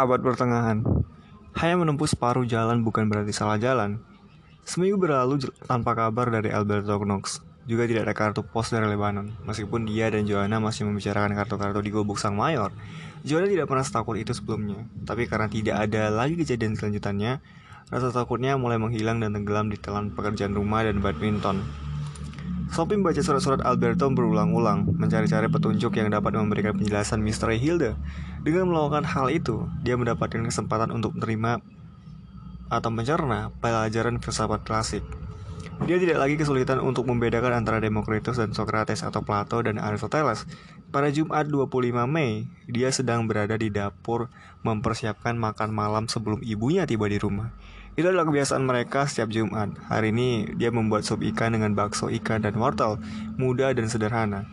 Abad pertengahan. Hanya menempuh separuh jalan bukan berarti salah jalan. Seminggu berlalu tanpa kabar dari Alberto Knox. Juga tidak ada kartu pos dari Lebanon Meskipun dia dan Joanna masih membicarakan kartu-kartu di gubuk sang mayor. Joanna tidak pernah setakut itu sebelumnya Tapi karena tidak ada lagi kejadian selanjutannya Rasa takutnya mulai menghilang dan tenggelam di telan pekerjaan rumah dan badminton Sophie membaca surat-surat Alberto berulang-ulang, mencari-cari petunjuk yang dapat memberikan penjelasan misteri Hilda. Dengan melakukan hal itu, dia mendapatkan kesempatan untuk menerima atau mencerna pelajaran filsafat klasik. Dia tidak lagi kesulitan untuk membedakan antara Demokritus dan Socrates atau Plato dan Aristoteles. Pada Jumat 25 Mei, dia sedang berada di dapur mempersiapkan makan malam sebelum ibunya tiba di rumah. Itu adalah kebiasaan mereka setiap Jumat. Hari ini dia membuat sup ikan dengan bakso ikan dan wortel, mudah dan sederhana.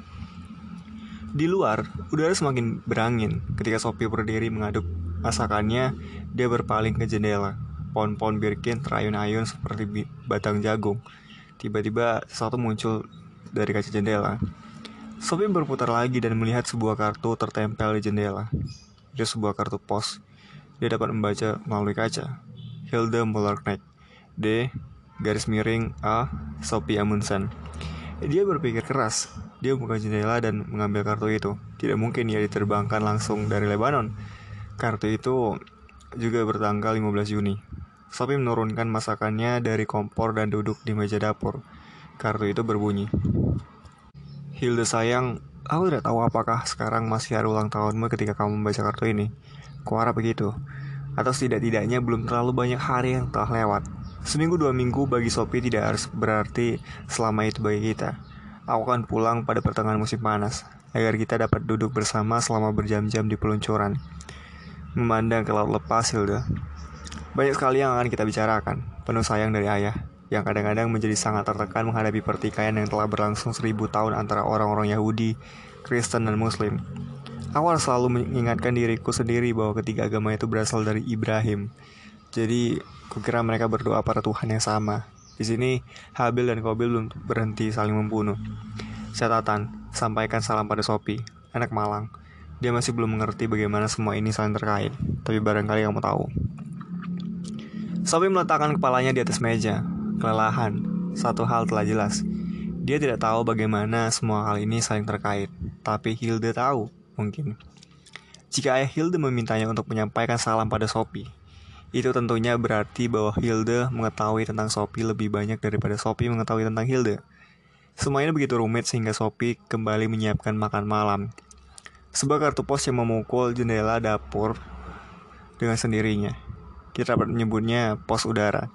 Di luar, udara semakin berangin. Ketika Sophie berdiri mengaduk masakannya, dia berpaling ke jendela. Pohon-pohon birkin terayun-ayun seperti batang jagung. Tiba-tiba sesuatu muncul dari kaca jendela. Sophie berputar lagi dan melihat sebuah kartu tertempel di jendela. Itu sebuah kartu pos. Dia dapat membaca melalui kaca. Hilda Mullerknecht D. Garis miring A. Sophie Amundsen. Dia berpikir keras. Dia membuka jendela dan mengambil kartu itu. Tidak mungkin ia diterbangkan langsung dari Lebanon. Kartu itu juga bertanggal 15 Juni. Sophie menurunkan masakannya dari kompor dan duduk di meja dapur. Kartu itu berbunyi Hilda sayang, aku tidak tahu apakah sekarang masih hari ulang tahunmu ketika kamu membaca kartu ini. Kuharap begitu atau setidak-tidaknya belum terlalu banyak hari yang telah lewat. Seminggu dua minggu bagi Sophie tidak harus berarti selama itu bagi kita. Aku akan pulang pada pertengahan musim panas, agar kita dapat duduk bersama selama berjam-jam di peluncuran. Memandang ke laut lepas, Hilda. Banyak sekali yang akan kita bicarakan, penuh sayang dari ayah, yang kadang-kadang menjadi sangat tertekan menghadapi pertikaian yang telah berlangsung seribu tahun antara orang-orang Yahudi, Kristen, dan Muslim. Awal selalu mengingatkan diriku sendiri bahwa ketiga agama itu berasal dari Ibrahim. Jadi, kukira mereka berdoa pada Tuhan yang sama. Di sini, Habil dan Kobil belum berhenti saling membunuh. Catatan, sampaikan salam pada Sopi, anak Malang. Dia masih belum mengerti bagaimana semua ini saling terkait, tapi barangkali kamu tahu. Sopi meletakkan kepalanya di atas meja, kelelahan. Satu hal telah jelas. Dia tidak tahu bagaimana semua hal ini saling terkait, tapi Hilda tahu mungkin. Jika ayah Hilde memintanya untuk menyampaikan salam pada Sophie, itu tentunya berarti bahwa Hilde mengetahui tentang Sophie lebih banyak daripada Sophie mengetahui tentang Hilde. Semuanya begitu rumit sehingga Sophie kembali menyiapkan makan malam. Sebuah kartu pos yang memukul jendela dapur dengan sendirinya. Kita dapat menyebutnya pos udara.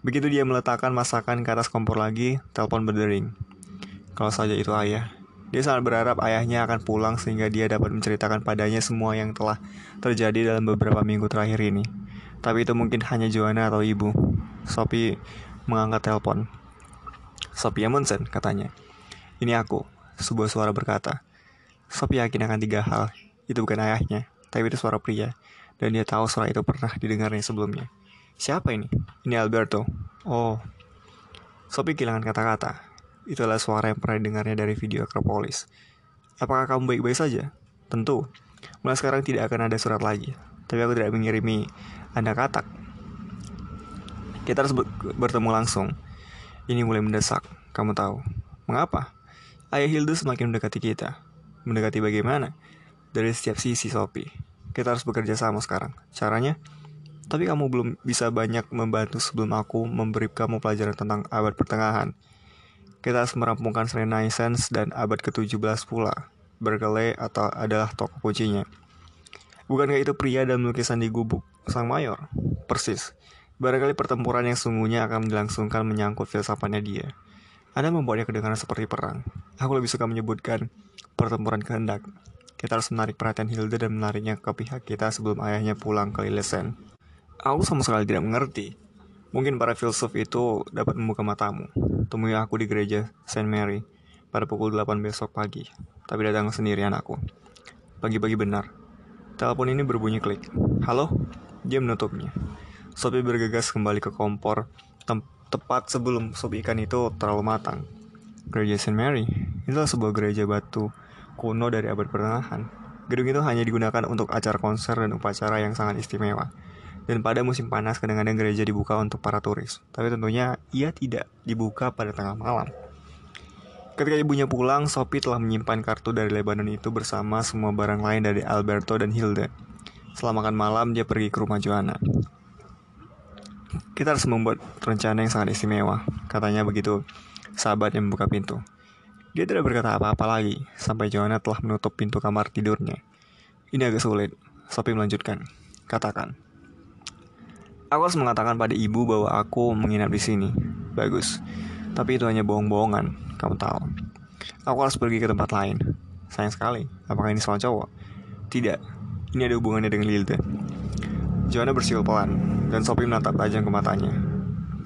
Begitu dia meletakkan masakan ke atas kompor lagi, telepon berdering. Kalau saja itu ayah, dia sangat berharap ayahnya akan pulang sehingga dia dapat menceritakan padanya semua yang telah terjadi dalam beberapa minggu terakhir ini. Tapi itu mungkin hanya Joanna atau ibu. Sophie mengangkat telepon. Sophie Amundsen, katanya. Ini aku, sebuah suara berkata. Sophie yakin akan tiga hal. Itu bukan ayahnya, tapi itu suara pria. Dan dia tahu suara itu pernah didengarnya sebelumnya. Siapa ini? Ini Alberto. Oh. Sophie kehilangan kata-kata. Itulah suara yang pernah didengarnya dari video Acropolis. Apakah kamu baik-baik saja? Tentu. Mulai sekarang tidak akan ada surat lagi. Tapi aku tidak mengirimi Anda katak. Kita harus bertemu langsung. Ini mulai mendesak, kamu tahu. Mengapa? Ayah Hilda semakin mendekati kita. Mendekati bagaimana? Dari setiap sisi, Sophie. Kita harus bekerja sama sekarang. Caranya? Tapi kamu belum bisa banyak membantu sebelum aku memberi kamu pelajaran tentang abad pertengahan. Kita harus merampungkan Renaissance dan abad ke-17 pula. Berkeley atau adalah tokoh kuncinya. Bukankah itu pria dan lukisan di gubuk sang mayor? Persis. Barangkali pertempuran yang sungguhnya akan dilangsungkan menyangkut filsafatnya dia. Anda membuatnya kedengaran seperti perang. Aku lebih suka menyebutkan pertempuran kehendak. Kita harus menarik perhatian Hilda dan menariknya ke pihak kita sebelum ayahnya pulang ke Lillesen. Aku sama sekali tidak mengerti Mungkin para filsuf itu dapat membuka matamu. Temui aku di gereja Saint Mary pada pukul 8 besok pagi. Tapi datang sendirian aku. Pagi-pagi benar. Telepon ini berbunyi klik. Halo? Dia menutupnya. Sophie bergegas kembali ke kompor tepat sebelum sop ikan itu terlalu matang. Gereja Saint Mary itulah sebuah gereja batu kuno dari abad pertengahan. Gedung itu hanya digunakan untuk acara konser dan upacara yang sangat istimewa. Dan pada musim panas kadang-kadang gereja dibuka untuk para turis. Tapi tentunya ia tidak dibuka pada tengah malam. Ketika ibunya pulang, Sophie telah menyimpan kartu dari Lebanon itu bersama semua barang lain dari Alberto dan Hilda. Setelah makan malam, dia pergi ke rumah Joanna. Kita harus membuat rencana yang sangat istimewa, katanya begitu sahabat yang membuka pintu. Dia tidak berkata apa-apa lagi, sampai Joanna telah menutup pintu kamar tidurnya. Ini agak sulit, Sophie melanjutkan. Katakan. Aku harus mengatakan pada ibu bahwa aku menginap di sini. Bagus. Tapi itu hanya bohong-bohongan, kamu tahu. Aku harus pergi ke tempat lain. Sayang sekali, apakah ini soal cowok? Tidak, ini ada hubungannya dengan Lilda. Joanna bersiul pelan, dan Sophie menatap tajam ke matanya.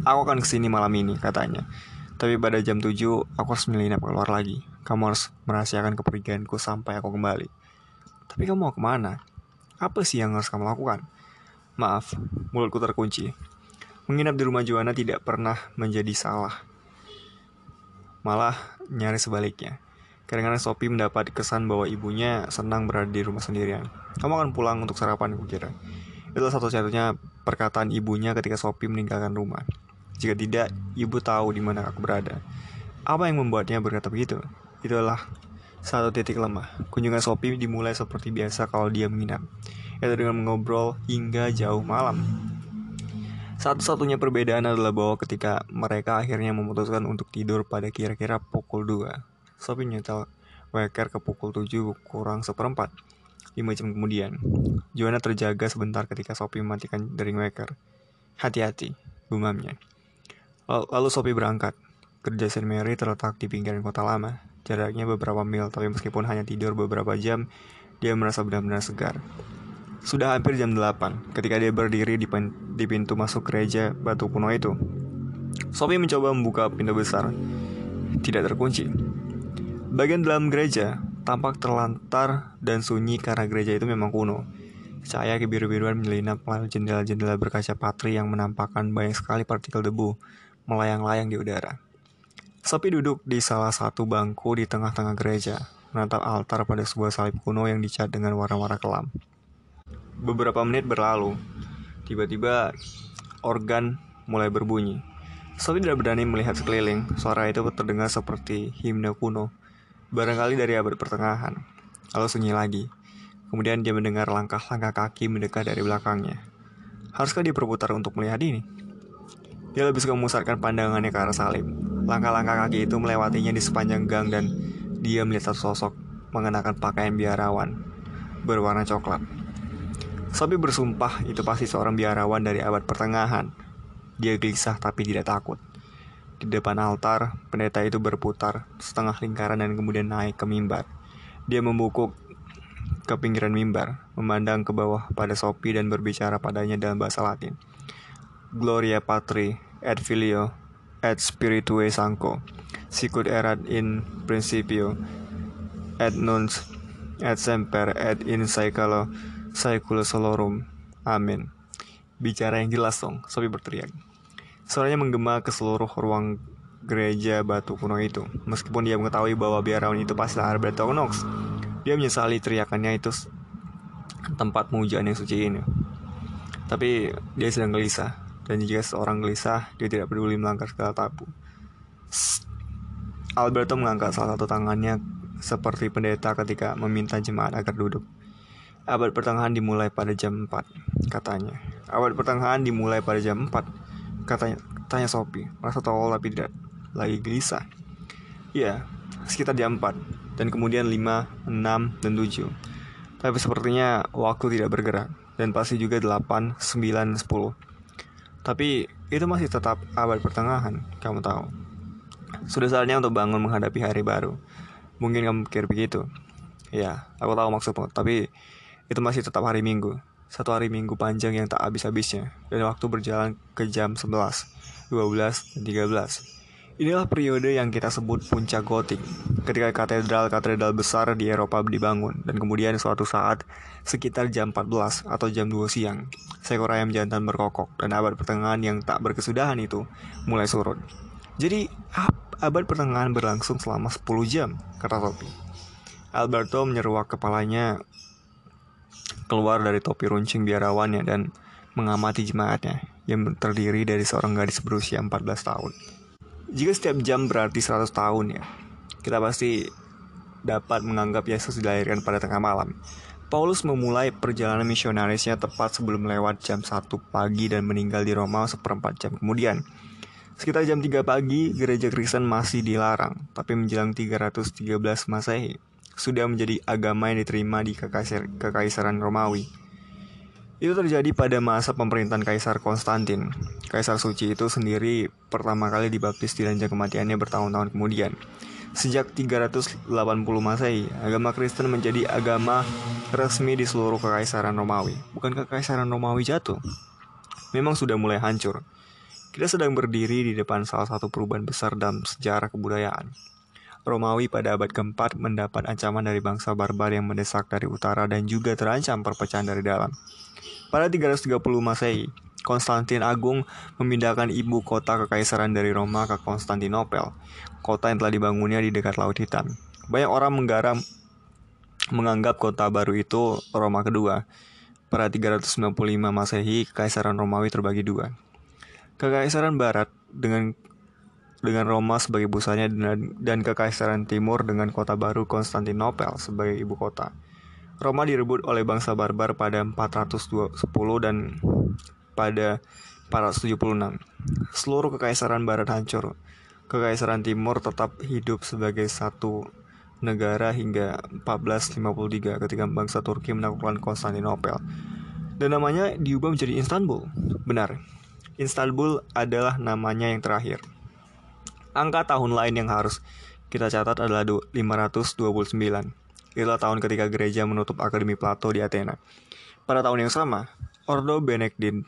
Aku akan ke sini malam ini, katanya. Tapi pada jam 7, aku harus menyelinap keluar lagi. Kamu harus merahasiakan kepergianku sampai aku kembali. Tapi kamu mau ke mana? Apa sih yang harus kamu lakukan? Maaf, mulutku terkunci. Menginap di rumah Joanna tidak pernah menjadi salah malah nyaris sebaliknya. Kadang-kadang Sophie mendapat kesan bahwa ibunya senang berada di rumah sendirian. Kamu akan pulang untuk sarapan, kukira. Itulah satu-satunya perkataan ibunya ketika Sophie meninggalkan rumah. Jika tidak, ibu tahu di mana aku berada. Apa yang membuatnya berkata begitu? Itulah satu titik lemah. Kunjungan Sophie dimulai seperti biasa kalau dia menginap, yaitu dengan mengobrol hingga jauh malam. Satu-satunya perbedaan adalah bahwa ketika mereka akhirnya memutuskan untuk tidur pada kira-kira pukul 2, Sophie nyetel weker ke pukul 7 kurang seperempat. 5 jam kemudian, Joanna terjaga sebentar ketika Sophie mematikan dering weker. Hati-hati, gumamnya. Lalu Sophie berangkat. Kerja St. Mary terletak di pinggiran kota lama. Jaraknya beberapa mil, tapi meskipun hanya tidur beberapa jam, dia merasa benar-benar segar. Sudah hampir jam 8 ketika dia berdiri di, di pintu masuk gereja batu kuno itu. Sophie mencoba membuka pintu besar. Tidak terkunci. Bagian dalam gereja tampak terlantar dan sunyi karena gereja itu memang kuno. Cahaya kebiru-biruan menyelinap melalui jendela-jendela berkaca patri yang menampakkan banyak sekali partikel debu melayang-layang di udara. Sophie duduk di salah satu bangku di tengah-tengah gereja, menatap altar pada sebuah salib kuno yang dicat dengan warna-warna kelam. Beberapa menit berlalu, tiba-tiba organ mulai berbunyi. Sophie tidak berani melihat sekeliling. Suara itu terdengar seperti himne kuno, barangkali dari abad pertengahan. Lalu sunyi lagi. Kemudian dia mendengar langkah-langkah kaki mendekat dari belakangnya. Haruskah dia berputar untuk melihat ini? Dia lebih suka memusatkan pandangannya ke arah salib. Langkah-langkah kaki itu melewatinya di sepanjang gang dan dia melihat satu sosok mengenakan pakaian biarawan berwarna coklat. Sophie bersumpah itu pasti seorang biarawan dari abad pertengahan. Dia gelisah tapi tidak takut. Di depan altar, pendeta itu berputar setengah lingkaran dan kemudian naik ke mimbar. Dia membungkuk ke pinggiran mimbar, memandang ke bawah pada Sophie dan berbicara padanya dalam bahasa Latin. Gloria Patri, et Filio, et Spiritue Sancto, sicut erat in principio, et nuns, et semper, et in saecula Saikula Solorum. Amin. Bicara yang jelas dong, Sophie berteriak. Suaranya menggema ke seluruh ruang gereja batu kuno itu. Meskipun dia mengetahui bahwa biarawan itu pasti Alberto Knox, dia menyesali teriakannya itu tempat pemujaan yang suci ini. Tapi dia sedang gelisah, dan jika seorang gelisah, dia tidak peduli melanggar segala tabu. Alberto mengangkat salah satu tangannya seperti pendeta ketika meminta jemaat agar duduk. Abad pertengahan dimulai pada jam 4, katanya. Abad pertengahan dimulai pada jam 4, katanya. Tanya Sophie, merasa tolol tapi tidak lagi gelisah. Ya, sekitar jam 4, dan kemudian 5, 6, dan 7. Tapi sepertinya waktu tidak bergerak, dan pasti juga 8, 9, 10. Tapi itu masih tetap abad pertengahan, kamu tahu. Sudah saatnya untuk bangun menghadapi hari baru. Mungkin kamu pikir begitu. Ya, aku tahu maksudmu, tapi itu masih tetap hari Minggu. Satu hari Minggu panjang yang tak habis-habisnya, dan waktu berjalan ke jam 11, 12, dan 13. Inilah periode yang kita sebut puncak gotik, ketika katedral-katedral besar di Eropa dibangun, dan kemudian suatu saat, sekitar jam 14 atau jam 2 siang, seekor ayam jantan berkokok, dan abad pertengahan yang tak berkesudahan itu mulai surut. Jadi, abad pertengahan berlangsung selama 10 jam, kata Topi. Alberto menyeruak kepalanya keluar dari topi runcing biarawannya dan mengamati jemaatnya yang terdiri dari seorang gadis berusia 14 tahun. Jika setiap jam berarti 100 tahun ya, kita pasti dapat menganggap Yesus dilahirkan pada tengah malam. Paulus memulai perjalanan misionarisnya tepat sebelum lewat jam 1 pagi dan meninggal di Roma seperempat jam kemudian. Sekitar jam 3 pagi, gereja Kristen masih dilarang, tapi menjelang 313 Masehi, sudah menjadi agama yang diterima di Kekaisar, Kekaisaran Romawi. Itu terjadi pada masa pemerintahan Kaisar Konstantin. Kaisar suci itu sendiri pertama kali dibaptis di ranjang kematiannya bertahun-tahun kemudian. Sejak 380 Masehi, agama Kristen menjadi agama resmi di seluruh kekaisaran Romawi. Bukan kekaisaran Romawi jatuh. Memang sudah mulai hancur. Kita sedang berdiri di depan salah satu perubahan besar dalam sejarah kebudayaan. Romawi pada abad keempat mendapat ancaman dari bangsa barbar yang mendesak dari utara dan juga terancam perpecahan dari dalam. Pada 330 Masehi, Konstantin Agung memindahkan ibu kota kekaisaran dari Roma ke Konstantinopel, kota yang telah dibangunnya di dekat Laut Hitam. Banyak orang menggaram menganggap kota baru itu Roma kedua. Pada 395 Masehi, Kekaisaran Romawi terbagi dua. Kekaisaran Barat dengan dengan Roma sebagai pusatnya dan, dan Kekaisaran Timur dengan kota baru Konstantinopel sebagai ibu kota. Roma direbut oleh bangsa barbar pada 410 dan pada 476. Seluruh kekaisaran barat hancur. Kekaisaran timur tetap hidup sebagai satu negara hingga 1453 ketika bangsa Turki menaklukkan Konstantinopel. Dan namanya diubah menjadi Istanbul. Benar, Istanbul adalah namanya yang terakhir. Angka tahun lain yang harus kita catat adalah 529. Itulah tahun ketika gereja menutup Akademi Plato di Athena. Pada tahun yang sama, Ordo Benediktin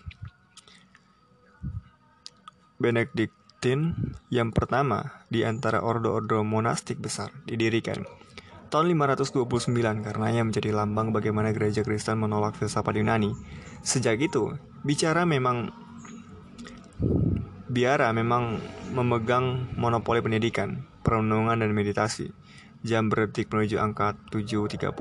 Benediktin yang pertama di antara ordo-ordo monastik besar didirikan tahun 529 karenanya menjadi lambang bagaimana gereja Kristen menolak filsafat Yunani. Sejak itu, bicara memang biara memang memegang monopoli pendidikan, perenungan dan meditasi. Jam berdetik menuju angka 7.30.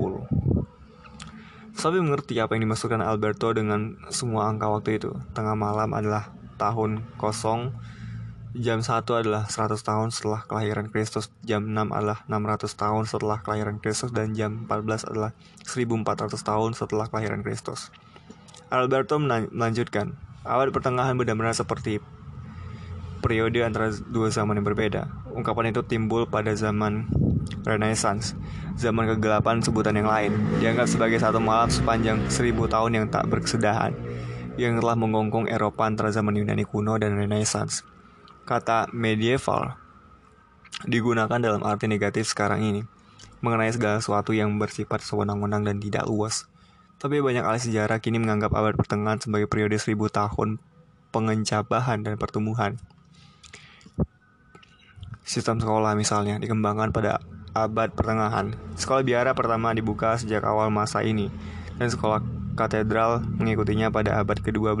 Sabi mengerti apa yang dimaksudkan Alberto dengan semua angka waktu itu. Tengah malam adalah tahun kosong, jam 1 adalah 100 tahun setelah kelahiran Kristus, jam 6 adalah 600 tahun setelah kelahiran Kristus, dan jam 14 adalah 1400 tahun setelah kelahiran Kristus. Alberto melanjutkan, awal pertengahan benar-benar seperti periode antara dua zaman yang berbeda. Ungkapan itu timbul pada zaman Renaissance, zaman kegelapan sebutan yang lain, dianggap sebagai satu malam sepanjang seribu tahun yang tak berkesudahan, yang telah menggonggong Eropa antara zaman Yunani kuno dan Renaissance. Kata medieval digunakan dalam arti negatif sekarang ini, mengenai segala sesuatu yang bersifat sewenang-wenang dan tidak luas. Tapi banyak ahli sejarah kini menganggap abad pertengahan sebagai periode seribu tahun pengencabahan dan pertumbuhan. Sistem sekolah misalnya dikembangkan pada abad pertengahan. Sekolah biara pertama dibuka sejak awal masa ini, dan sekolah katedral mengikutinya pada abad ke-12.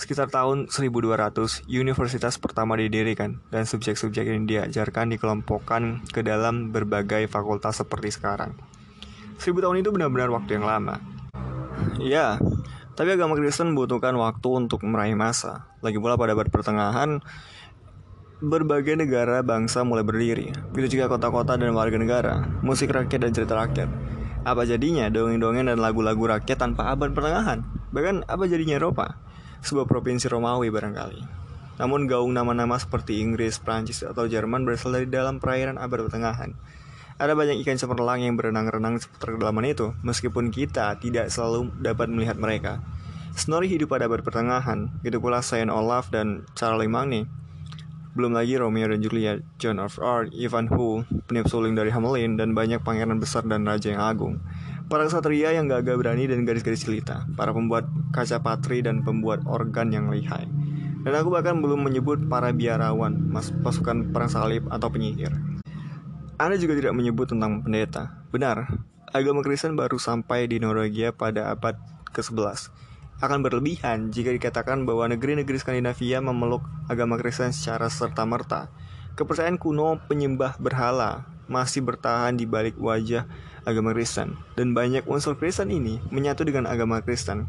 Sekitar tahun 1200, universitas pertama didirikan, dan subjek-subjek ini diajarkan dikelompokkan ke dalam berbagai fakultas seperti sekarang. Seribu tahun itu benar-benar waktu yang lama. Ya, tapi agama Kristen membutuhkan waktu untuk meraih masa. Lagi pula pada abad pertengahan, berbagai negara bangsa mulai berdiri. Begitu juga kota-kota dan warga negara, musik rakyat dan cerita rakyat. Apa jadinya dongeng-dongeng dan lagu-lagu rakyat tanpa abad pertengahan? Bahkan apa jadinya Eropa? Sebuah provinsi Romawi barangkali. Namun gaung nama-nama seperti Inggris, Prancis, atau Jerman berasal dari dalam perairan abad pertengahan. Ada banyak ikan cemerlang yang berenang-renang seputar kedalaman itu, meskipun kita tidak selalu dapat melihat mereka. Snorri hidup pada abad pertengahan, gitu pula Saint Olaf dan Charlemagne belum lagi Romeo dan Juliet, John of Arc, Ivan Hu, peniup suling dari Hamelin, dan banyak pangeran besar dan raja yang agung. Para ksatria yang gagah berani dan gadis-gadis jelita, para pembuat kaca patri dan pembuat organ yang lihai. Dan aku bahkan belum menyebut para biarawan, mas pasukan perang salib atau penyihir. Anda juga tidak menyebut tentang pendeta. Benar, agama Kristen baru sampai di Norwegia pada abad ke-11 akan berlebihan jika dikatakan bahwa negeri-negeri Skandinavia memeluk agama Kristen secara serta-merta. Kepercayaan kuno penyembah berhala masih bertahan di balik wajah agama Kristen, dan banyak unsur Kristen ini menyatu dengan agama Kristen.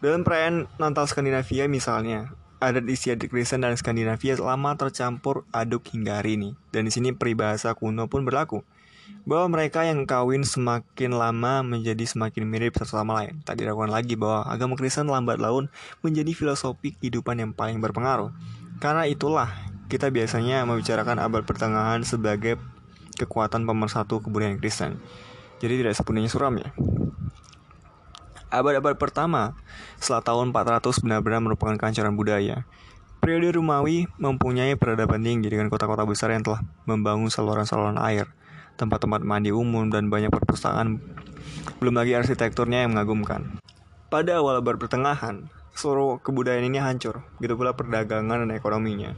Dalam perayaan Natal Skandinavia misalnya, adat istiadat Kristen dan Skandinavia lama tercampur aduk hingga hari ini, dan di sini peribahasa kuno pun berlaku bahwa mereka yang kawin semakin lama menjadi semakin mirip satu sama lain. Tak diragukan lagi bahwa agama Kristen lambat laun menjadi filosofi kehidupan yang paling berpengaruh. Karena itulah kita biasanya membicarakan abad pertengahan sebagai kekuatan pemersatu kebudayaan Kristen. Jadi tidak sepenuhnya suram ya. Abad-abad pertama setelah tahun 400 benar-benar merupakan kehancuran budaya. Periode Romawi mempunyai peradaban tinggi dengan kota-kota besar yang telah membangun saluran-saluran air, tempat-tempat mandi umum, dan banyak perpustakaan. Belum lagi arsitekturnya yang mengagumkan. Pada awal abad pertengahan, seluruh kebudayaan ini hancur, begitu pula perdagangan dan ekonominya.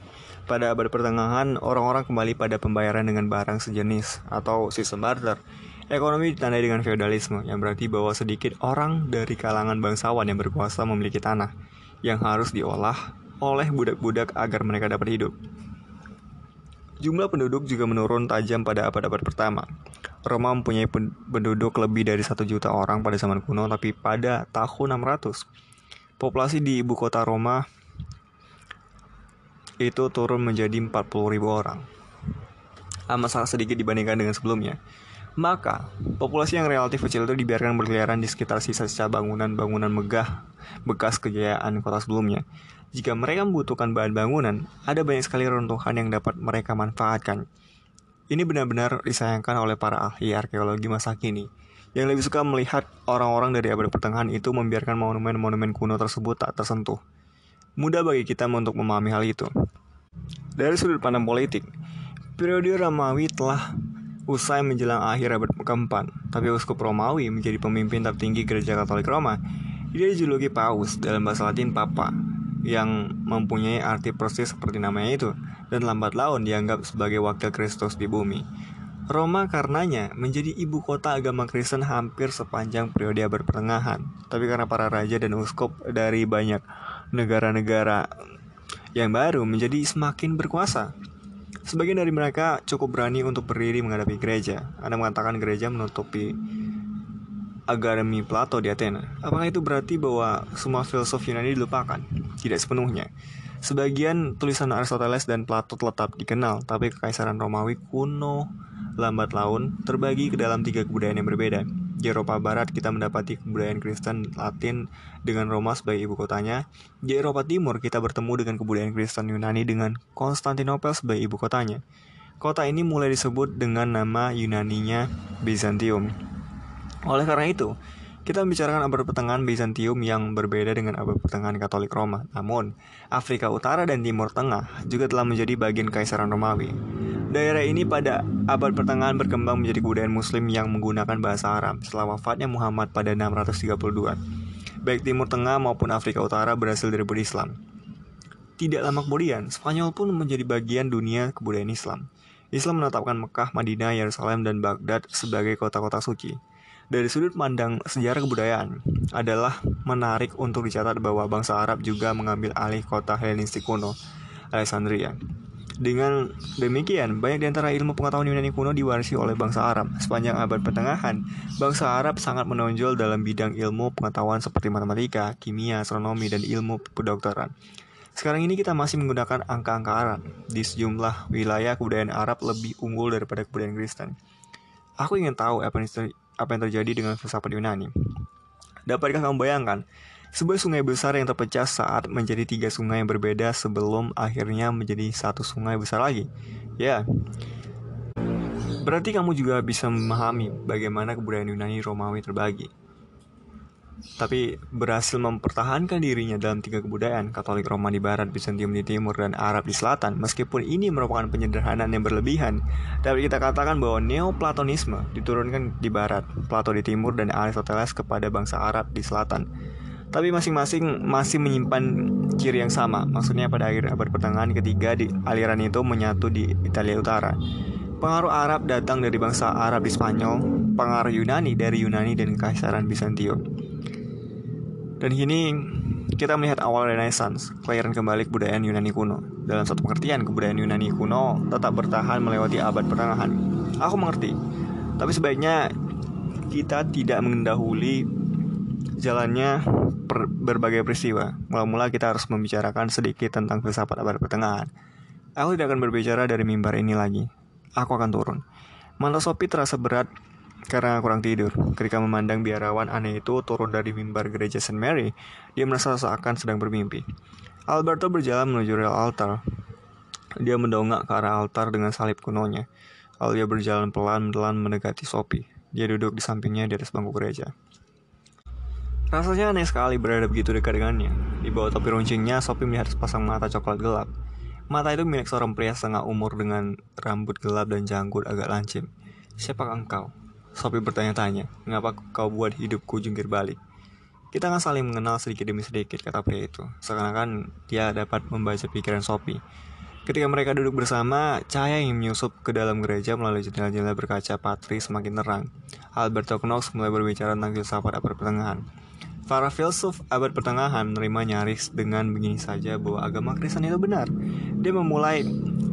Pada abad pertengahan, orang-orang kembali pada pembayaran dengan barang sejenis atau sistem barter. Ekonomi ditandai dengan feodalisme, yang berarti bahwa sedikit orang dari kalangan bangsawan yang berkuasa memiliki tanah yang harus diolah oleh budak-budak agar mereka dapat hidup. Jumlah penduduk juga menurun tajam pada abad-abad pertama. Roma mempunyai penduduk lebih dari satu juta orang pada zaman kuno, tapi pada tahun 600, populasi di ibu kota Roma itu turun menjadi 40 ribu orang. Amat sangat sedikit dibandingkan dengan sebelumnya. Maka, populasi yang relatif kecil itu dibiarkan berkeliaran di sekitar sisa-sisa bangunan-bangunan megah bekas kejayaan kota sebelumnya. Jika mereka membutuhkan bahan bangunan, ada banyak sekali runtuhan yang dapat mereka manfaatkan. Ini benar-benar disayangkan oleh para ahli arkeologi masa kini, yang lebih suka melihat orang-orang dari abad pertengahan itu membiarkan monumen-monumen kuno tersebut tak tersentuh. Mudah bagi kita untuk memahami hal itu. Dari sudut pandang politik, periode Romawi telah usai menjelang akhir abad keempat, tapi uskup Romawi menjadi pemimpin tertinggi gereja Katolik Roma. Dia dijuluki Paus dalam bahasa Latin Papa, yang mempunyai arti persis seperti namanya itu, dan lambat laun dianggap sebagai wakil Kristus di bumi. Roma karenanya menjadi ibu kota agama Kristen hampir sepanjang periode abad pertengahan. Tapi karena para raja dan uskup dari banyak negara-negara yang baru menjadi semakin berkuasa. Sebagian dari mereka cukup berani untuk berdiri menghadapi gereja. Anda mengatakan gereja menutupi Akademi Plato di Athena. Apakah itu berarti bahwa semua filsuf Yunani dilupakan? Tidak sepenuhnya. Sebagian tulisan Aristoteles dan Plato tetap dikenal, tapi kekaisaran Romawi kuno lambat laun terbagi ke dalam tiga kebudayaan yang berbeda. Di Eropa Barat kita mendapati kebudayaan Kristen Latin dengan Roma sebagai ibu kotanya. Di Eropa Timur kita bertemu dengan kebudayaan Kristen Yunani dengan Konstantinopel sebagai ibu kotanya. Kota ini mulai disebut dengan nama Yunaninya Byzantium. Oleh karena itu, kita membicarakan abad pertengahan Bizantium yang berbeda dengan abad pertengahan Katolik Roma. Namun, Afrika Utara dan Timur Tengah juga telah menjadi bagian Kaisaran Romawi. Daerah ini pada abad pertengahan berkembang menjadi kebudayaan Muslim yang menggunakan bahasa Arab setelah wafatnya Muhammad pada 632. Baik Timur Tengah maupun Afrika Utara berhasil direbut Islam. Tidak lama kemudian, Spanyol pun menjadi bagian dunia kebudayaan Islam. Islam menetapkan Mekah, Madinah, Yerusalem, dan Baghdad sebagai kota-kota suci dari sudut pandang sejarah kebudayaan adalah menarik untuk dicatat bahwa bangsa Arab juga mengambil alih kota Helenistik kuno, Alexandria. Dengan demikian, banyak di antara ilmu pengetahuan Yunani kuno diwarisi oleh bangsa Arab. Sepanjang abad pertengahan, bangsa Arab sangat menonjol dalam bidang ilmu pengetahuan seperti matematika, kimia, astronomi, dan ilmu kedokteran. Sekarang ini kita masih menggunakan angka-angka Arab. Di sejumlah wilayah kebudayaan Arab lebih unggul daripada kebudayaan Kristen. Aku ingin tahu apa apa yang terjadi dengan filsafat Yunani. Dapatkah kamu bayangkan sebuah sungai besar yang terpecah saat menjadi tiga sungai yang berbeda sebelum akhirnya menjadi satu sungai besar lagi? Ya, berarti kamu juga bisa memahami bagaimana kebudayaan Yunani Romawi terbagi tapi berhasil mempertahankan dirinya dalam tiga kebudayaan Katolik Roma di barat, Bizantium di timur, dan Arab di selatan. Meskipun ini merupakan penyederhanaan yang berlebihan dapat kita katakan bahwa Neoplatonisme diturunkan di barat, Plato di timur, dan Aristoteles kepada bangsa Arab di selatan. Tapi masing-masing masih menyimpan ciri yang sama maksudnya pada akhir abad pertengahan ketiga di aliran itu menyatu di Italia Utara. Pengaruh Arab datang dari bangsa Arab di Spanyol, pengaruh Yunani dari Yunani dan Kaisaran Bizantium. Dan kini kita melihat awal Renaissance, kelahiran kembali kebudayaan Yunani kuno. Dalam satu pengertian, kebudayaan Yunani kuno tetap bertahan melewati abad pertengahan. Aku mengerti, tapi sebaiknya kita tidak mendahului jalannya berbagai peristiwa. Mula-mula kita harus membicarakan sedikit tentang filsafat abad pertengahan. Aku tidak akan berbicara dari mimbar ini lagi. Aku akan turun. Mata Sophie terasa berat karena kurang tidur. Ketika memandang biarawan aneh itu turun dari mimbar gereja St. Mary, dia merasa seakan sedang bermimpi. Alberto berjalan menuju rel altar. Dia mendongak ke arah altar dengan salib kunonya. Lalu dia berjalan pelan-pelan mendekati Sophie. Dia duduk di sampingnya di atas bangku gereja. Rasanya aneh sekali berada begitu dekat dengannya. Di bawah topi runcingnya, Sophie melihat sepasang mata coklat gelap. Mata itu milik seorang pria setengah umur dengan rambut gelap dan janggut agak lancip. Siapa engkau? Sophie bertanya-tanya, mengapa kau buat hidupku jungkir balik? Kita akan saling mengenal sedikit demi sedikit, kata pria itu. Seakan-akan dia dapat membaca pikiran Sophie. Ketika mereka duduk bersama, cahaya yang menyusup ke dalam gereja melalui jendela-jendela berkaca patri semakin terang. Alberto Knox mulai berbicara tentang filsafat abad pertengahan. Para filsuf abad pertengahan menerima nyaris dengan begini saja bahwa agama Kristen itu benar. Dia memulai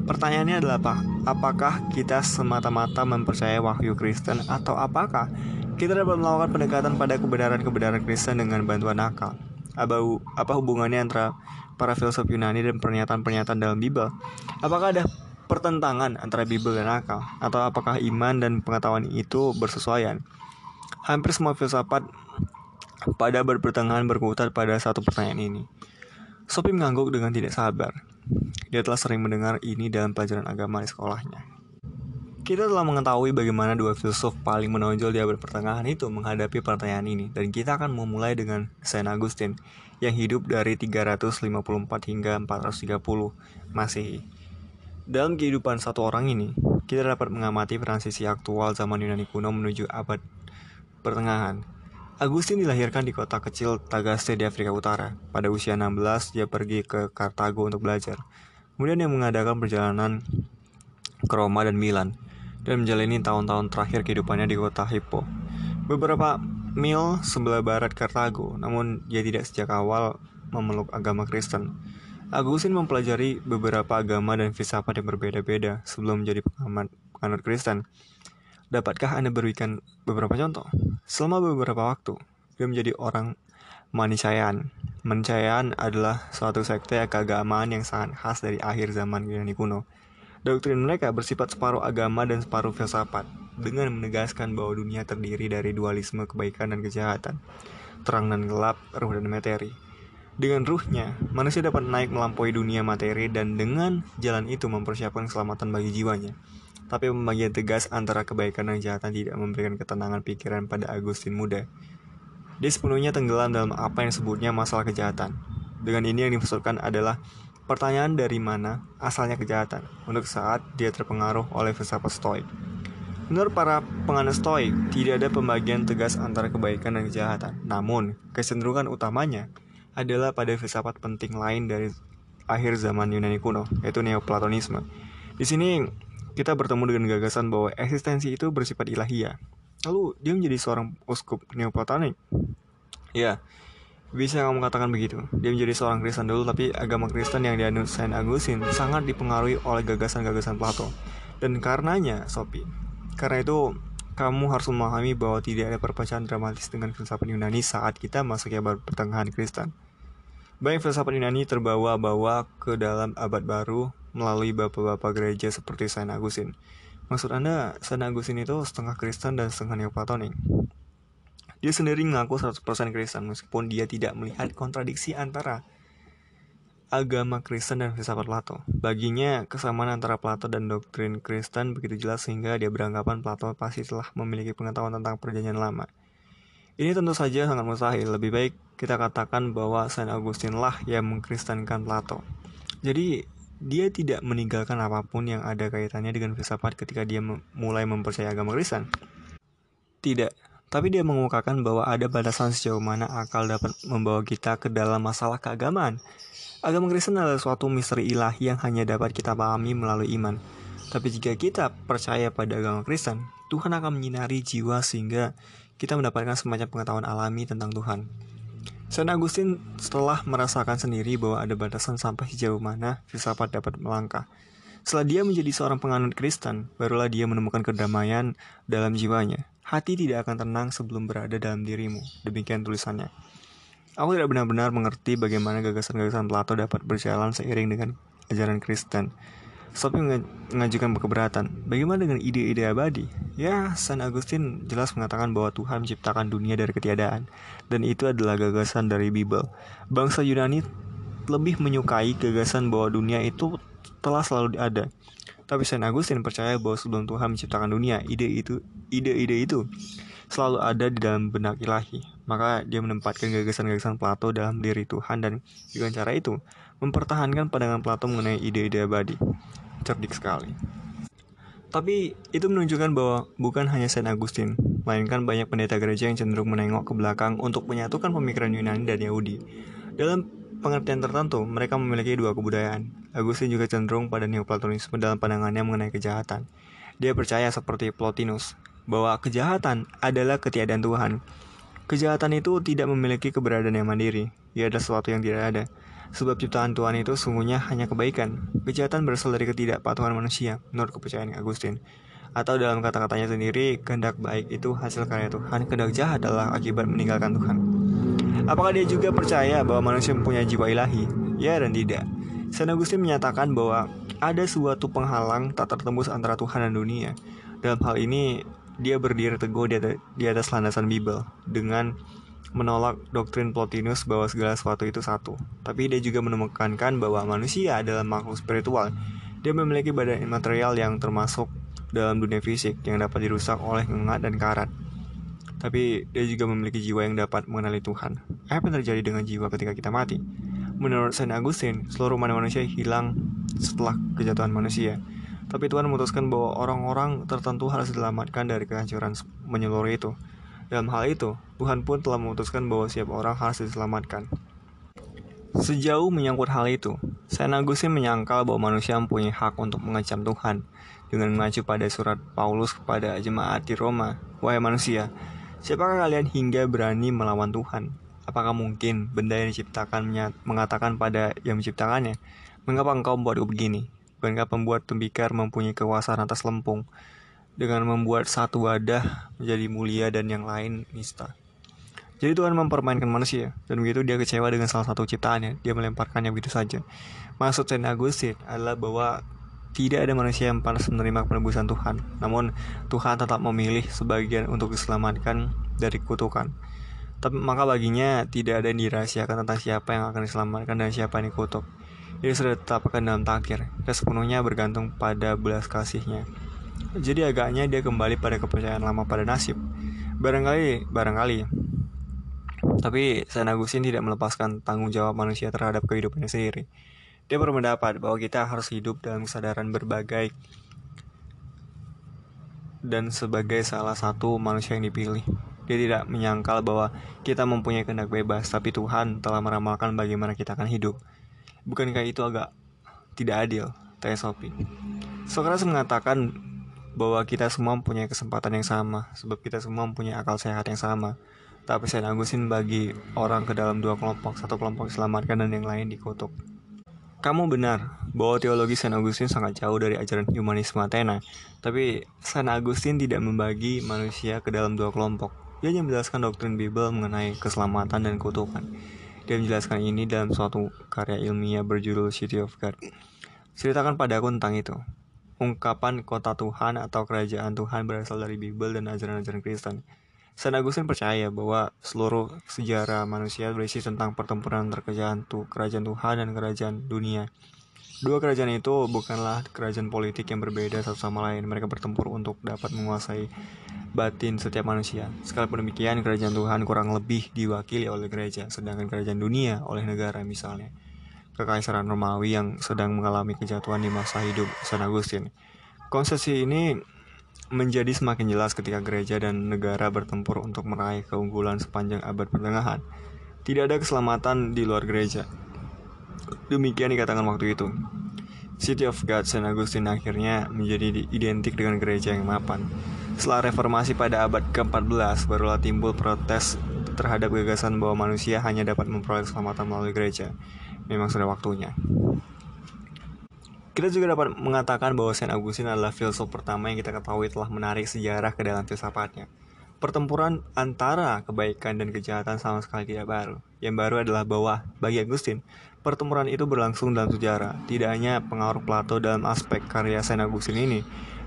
Pertanyaannya adalah apa? Apakah kita semata-mata mempercayai wahyu Kristen atau apakah kita dapat melakukan pendekatan pada kebenaran-kebenaran Kristen dengan bantuan akal? Apa hubungannya antara para filsuf Yunani dan pernyataan-pernyataan dalam Bible? Apakah ada pertentangan antara Bible dan akal? Atau apakah iman dan pengetahuan itu bersesuaian? Hampir semua filsafat pada berpertengahan berkutat pada satu pertanyaan ini. Sophie mengangguk dengan tidak sabar. Dia telah sering mendengar ini dalam pelajaran agama di sekolahnya. Kita telah mengetahui bagaimana dua filsuf paling menonjol di abad pertengahan itu menghadapi pertanyaan ini, dan kita akan memulai dengan Saint Augustine yang hidup dari 354 hingga 430 Masehi. Dalam kehidupan satu orang ini, kita dapat mengamati transisi aktual zaman Yunani kuno menuju abad pertengahan. Agustin dilahirkan di kota kecil Tagaste di Afrika Utara. Pada usia 16, dia pergi ke Kartago untuk belajar. Kemudian dia mengadakan perjalanan ke Roma dan Milan dan menjalani tahun-tahun terakhir kehidupannya di kota Hippo. Beberapa mil sebelah barat Kartago, namun dia tidak sejak awal memeluk agama Kristen. Agustin mempelajari beberapa agama dan filsafat yang berbeda-beda sebelum menjadi pengamat penganut Kristen. Dapatkah Anda berikan beberapa contoh? Selama beberapa waktu, dia menjadi orang Manichaean. Manichaean adalah suatu sekte keagamaan yang sangat khas dari akhir zaman Yunani kuno. Doktrin mereka bersifat separuh agama dan separuh filsafat, dengan menegaskan bahwa dunia terdiri dari dualisme kebaikan dan kejahatan, terang dan gelap, ruh dan materi. Dengan ruhnya, manusia dapat naik melampaui dunia materi dan dengan jalan itu mempersiapkan keselamatan bagi jiwanya. Tapi pembagian tegas antara kebaikan dan kejahatan tidak memberikan ketenangan pikiran pada Agustin muda. Dia sepenuhnya tenggelam dalam apa yang disebutnya masalah kejahatan. Dengan ini yang dimaksudkan adalah pertanyaan dari mana asalnya kejahatan untuk saat dia terpengaruh oleh filsafat stoik. Menurut para penganut stoik, tidak ada pembagian tegas antara kebaikan dan kejahatan. Namun, kecenderungan utamanya adalah pada filsafat penting lain dari akhir zaman Yunani kuno, yaitu Neoplatonisme. Di sini kita bertemu dengan gagasan bahwa eksistensi itu bersifat ilahiyah, Lalu dia menjadi seorang uskup Neoplatonik. Ya, bisa kamu katakan begitu. Dia menjadi seorang Kristen dulu, tapi agama Kristen yang dianut Saint Augustine sangat dipengaruhi oleh gagasan-gagasan Plato. Dan karenanya, Sophie, karena itu kamu harus memahami bahwa tidak ada perpecahan dramatis dengan filsafat Yunani saat kita masuk abad pertengahan Kristen. Banyak filsafat Yunani terbawa-bawa ke dalam abad baru melalui bapak-bapak gereja seperti Saint Augustine. Maksud Anda, Saint Augustine itu setengah Kristen dan setengah Neoplatonik? Dia sendiri mengaku 100% Kristen meskipun dia tidak melihat kontradiksi antara agama Kristen dan filsafat Plato. Baginya, kesamaan antara Plato dan doktrin Kristen begitu jelas sehingga dia beranggapan Plato pasti telah memiliki pengetahuan tentang perjanjian lama. Ini tentu saja sangat mustahil. Lebih baik kita katakan bahwa Saint Augustine lah yang mengkristenkan Plato. Jadi, dia tidak meninggalkan apa pun yang ada kaitannya dengan filsafat ketika dia mulai mempercayai agama Kristen. Tidak, tapi dia mengemukakan bahwa ada batasan sejauh mana akal dapat membawa kita ke dalam masalah keagamaan. Agama Kristen adalah suatu misteri ilahi yang hanya dapat kita pahami melalui iman. Tapi jika kita percaya pada agama Kristen, Tuhan akan menyinari jiwa sehingga kita mendapatkan semacam pengetahuan alami tentang Tuhan. Saint Augustine setelah merasakan sendiri bahwa ada batasan sampai sejauh mana filsafat dapat melangkah. Setelah dia menjadi seorang penganut Kristen, barulah dia menemukan kedamaian dalam jiwanya. Hati tidak akan tenang sebelum berada dalam dirimu. Demikian tulisannya. Aku tidak benar-benar mengerti bagaimana gagasan-gagasan Plato dapat berjalan seiring dengan ajaran Kristen. Sophie mengajukan keberatan. Bagaimana dengan ide-ide abadi? Ya, San Agustin jelas mengatakan bahwa Tuhan menciptakan dunia dari ketiadaan, dan itu adalah gagasan dari Bible. Bangsa Yunani lebih menyukai gagasan bahwa dunia itu telah selalu ada. Tapi Saint Agustin percaya bahwa sebelum Tuhan menciptakan dunia, ide itu, ide-ide itu selalu ada di dalam benak ilahi. Maka dia menempatkan gagasan-gagasan Plato dalam diri Tuhan dan dengan cara itu mempertahankan pandangan Plato mengenai ide-ide abadi cerdik sekali. Tapi itu menunjukkan bahwa bukan hanya Saint Augustine, melainkan banyak pendeta gereja yang cenderung menengok ke belakang untuk menyatukan pemikiran Yunani dan Yahudi. Dalam pengertian tertentu, mereka memiliki dua kebudayaan. Agustin juga cenderung pada Neoplatonisme dalam pandangannya mengenai kejahatan. Dia percaya seperti Plotinus, bahwa kejahatan adalah ketiadaan Tuhan. Kejahatan itu tidak memiliki keberadaan yang mandiri, ia adalah sesuatu yang tidak ada. Sebab ciptaan Tuhan itu sungguhnya hanya kebaikan. Kejahatan berasal dari ketidakpatuhan manusia, menurut kepercayaan Agustin. Atau dalam kata-katanya sendiri, kehendak baik itu hasil karya Tuhan, kehendak jahat adalah akibat meninggalkan Tuhan. Apakah dia juga percaya bahwa manusia mempunyai jiwa ilahi? Ya dan tidak. Saint Agustin menyatakan bahwa ada suatu penghalang tak tertembus antara Tuhan dan dunia. Dalam hal ini, dia berdiri teguh di atas landasan Bible dengan menolak doktrin Plotinus bahwa segala sesuatu itu satu. Tapi dia juga menemukan bahwa manusia adalah makhluk spiritual. Dia memiliki badan material yang termasuk dalam dunia fisik yang dapat dirusak oleh ngengat dan karat. Tapi dia juga memiliki jiwa yang dapat mengenali Tuhan. Apa yang terjadi dengan jiwa ketika kita mati? Menurut Saint Augustine, seluruh manusia hilang setelah kejatuhan manusia. Tapi Tuhan memutuskan bahwa orang-orang tertentu harus diselamatkan dari kehancuran menyeluruh itu. Dalam hal itu, Tuhan pun telah memutuskan bahwa setiap orang harus diselamatkan. Sejauh menyangkut hal itu, Saint Augustine menyangkal bahwa manusia mempunyai hak untuk mengecam Tuhan dengan mengacu pada surat Paulus kepada jemaat di Roma. Wahai manusia, siapakah kalian hingga berani melawan Tuhan? Apakah mungkin benda yang diciptakan mengatakan pada yang menciptakannya, Mengapa engkau membuatku begini? Bukankah pembuat tembikar mempunyai kekuasaan atas lempung? dengan membuat satu wadah menjadi mulia dan yang lain nista. Jadi Tuhan mempermainkan manusia, dan begitu dia kecewa dengan salah satu ciptaannya, dia melemparkannya begitu saja. Maksud Saint Augustine adalah bahwa tidak ada manusia yang pantas menerima penebusan Tuhan, namun Tuhan tetap memilih sebagian untuk diselamatkan dari kutukan. Tapi maka baginya tidak ada yang dirahasiakan tentang siapa yang akan diselamatkan dan siapa yang dikutuk. Dia sudah ditetapkan dalam takdir, dan sepenuhnya bergantung pada belas kasihnya. Jadi agaknya dia kembali pada kepercayaan lama pada nasib. Barangkali, barangkali. Tapi Saint Agustin tidak melepaskan tanggung jawab manusia terhadap kehidupannya sendiri. Dia berpendapat bahwa kita harus hidup dalam kesadaran berbagai dan sebagai salah satu manusia yang dipilih. Dia tidak menyangkal bahwa kita mempunyai kehendak bebas, tapi Tuhan telah meramalkan bagaimana kita akan hidup. Bukankah itu agak tidak adil? Tanya Sophie. Socrates mengatakan bahwa kita semua mempunyai kesempatan yang sama, sebab kita semua mempunyai akal sehat yang sama. Tapi Saint Augustine bagi orang ke dalam dua kelompok, satu kelompok diselamatkan dan yang lain dikutuk. Kamu benar bahwa teologi Saint Augustine sangat jauh dari ajaran humanisme Athena, tapi Saint Augustine tidak membagi manusia ke dalam dua kelompok. Dia hanya menjelaskan doktrin Bible mengenai keselamatan dan kutukan. Dia menjelaskan ini dalam suatu karya ilmiah berjudul City of God. Ceritakan padaku tentang itu. Ungkapan kota Tuhan atau kerajaan Tuhan berasal dari Bible dan ajaran-ajaran Kristen. Saint Augustine percaya bahwa seluruh sejarah manusia berisi tentang pertempuran antara kerajaan, kerajaan Tuhan dan kerajaan dunia. Dua kerajaan itu bukanlah kerajaan politik yang berbeda satu sama lain. Mereka bertempur untuk dapat menguasai batin setiap manusia. Sekalipun demikian, kerajaan Tuhan kurang lebih diwakili oleh gereja, sedangkan kerajaan dunia oleh negara misalnya kekaisaran Romawi yang sedang mengalami kejatuhan di masa hidup San Agustin. Konsesi ini menjadi semakin jelas ketika gereja dan negara bertempur untuk meraih keunggulan sepanjang abad pertengahan. Tidak ada keselamatan di luar gereja. Demikian dikatakan waktu itu. City of God San Agustin akhirnya menjadi identik dengan gereja yang mapan. Setelah reformasi pada abad ke-14, barulah timbul protes terhadap gagasan bahwa manusia hanya dapat memperoleh keselamatan melalui gereja. Memang sudah waktunya. Kita juga dapat mengatakan bahwa Saint Augustine adalah filsuf pertama yang kita ketahui telah menarik sejarah ke dalam filsafatnya. Pertempuran antara kebaikan dan kejahatan sama sekali tidak baru. Yang baru adalah bahwa, bagi Agustin, pertempuran itu berlangsung dalam sejarah. Tidak hanya pengaruh Plato dalam aspek karya Saint Augustine ini,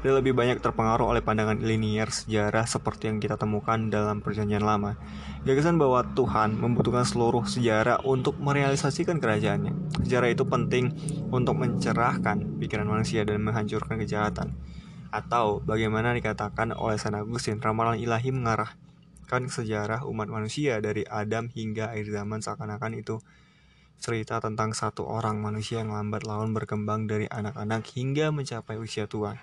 dia lebih banyak terpengaruh oleh pandangan linier sejarah seperti yang kita temukan dalam perjanjian lama. Gagasan bahwa Tuhan membutuhkan seluruh sejarah untuk merealisasikan kerajaannya. Sejarah itu penting untuk mencerahkan pikiran manusia dan menghancurkan kejahatan atau bagaimana dikatakan oleh San Agustin, ramalan ilahi mengarahkan sejarah umat manusia dari Adam hingga akhir zaman seakan-akan itu cerita tentang satu orang manusia yang lambat laun berkembang dari anak-anak hingga mencapai usia tua.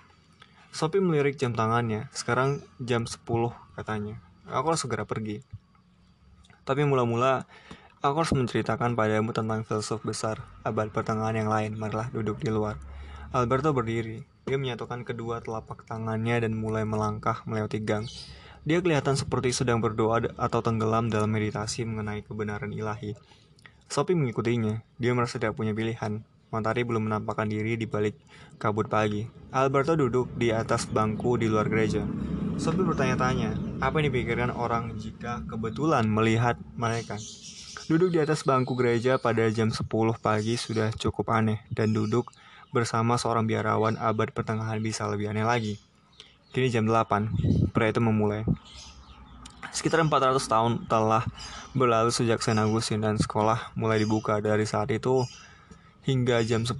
Sophie melirik jam tangannya. Sekarang jam 10 katanya. Aku harus segera pergi. Tapi mula-mula aku harus menceritakan padamu tentang filsuf besar abad pertengahan yang lain. Marilah duduk di luar. Alberto berdiri. Dia menyatukan kedua telapak tangannya dan mulai melangkah melewati gang. Dia kelihatan seperti sedang berdoa atau tenggelam dalam meditasi mengenai kebenaran ilahi. Sophie mengikutinya. Dia merasa tidak punya pilihan. Matahari belum menampakkan diri di balik kabut pagi. Alberto duduk di atas bangku di luar gereja. Sophie bertanya-tanya, apa yang dipikirkan orang jika kebetulan melihat mereka. Duduk di atas bangku gereja pada jam 10 pagi sudah cukup aneh, dan duduk bersama seorang biarawan abad pertengahan bisa lebih aneh lagi. Kini jam 8, pria itu memulai. Sekitar 400 tahun telah berlalu sejak Saint Augustine dan sekolah mulai dibuka dari saat itu hingga jam 10.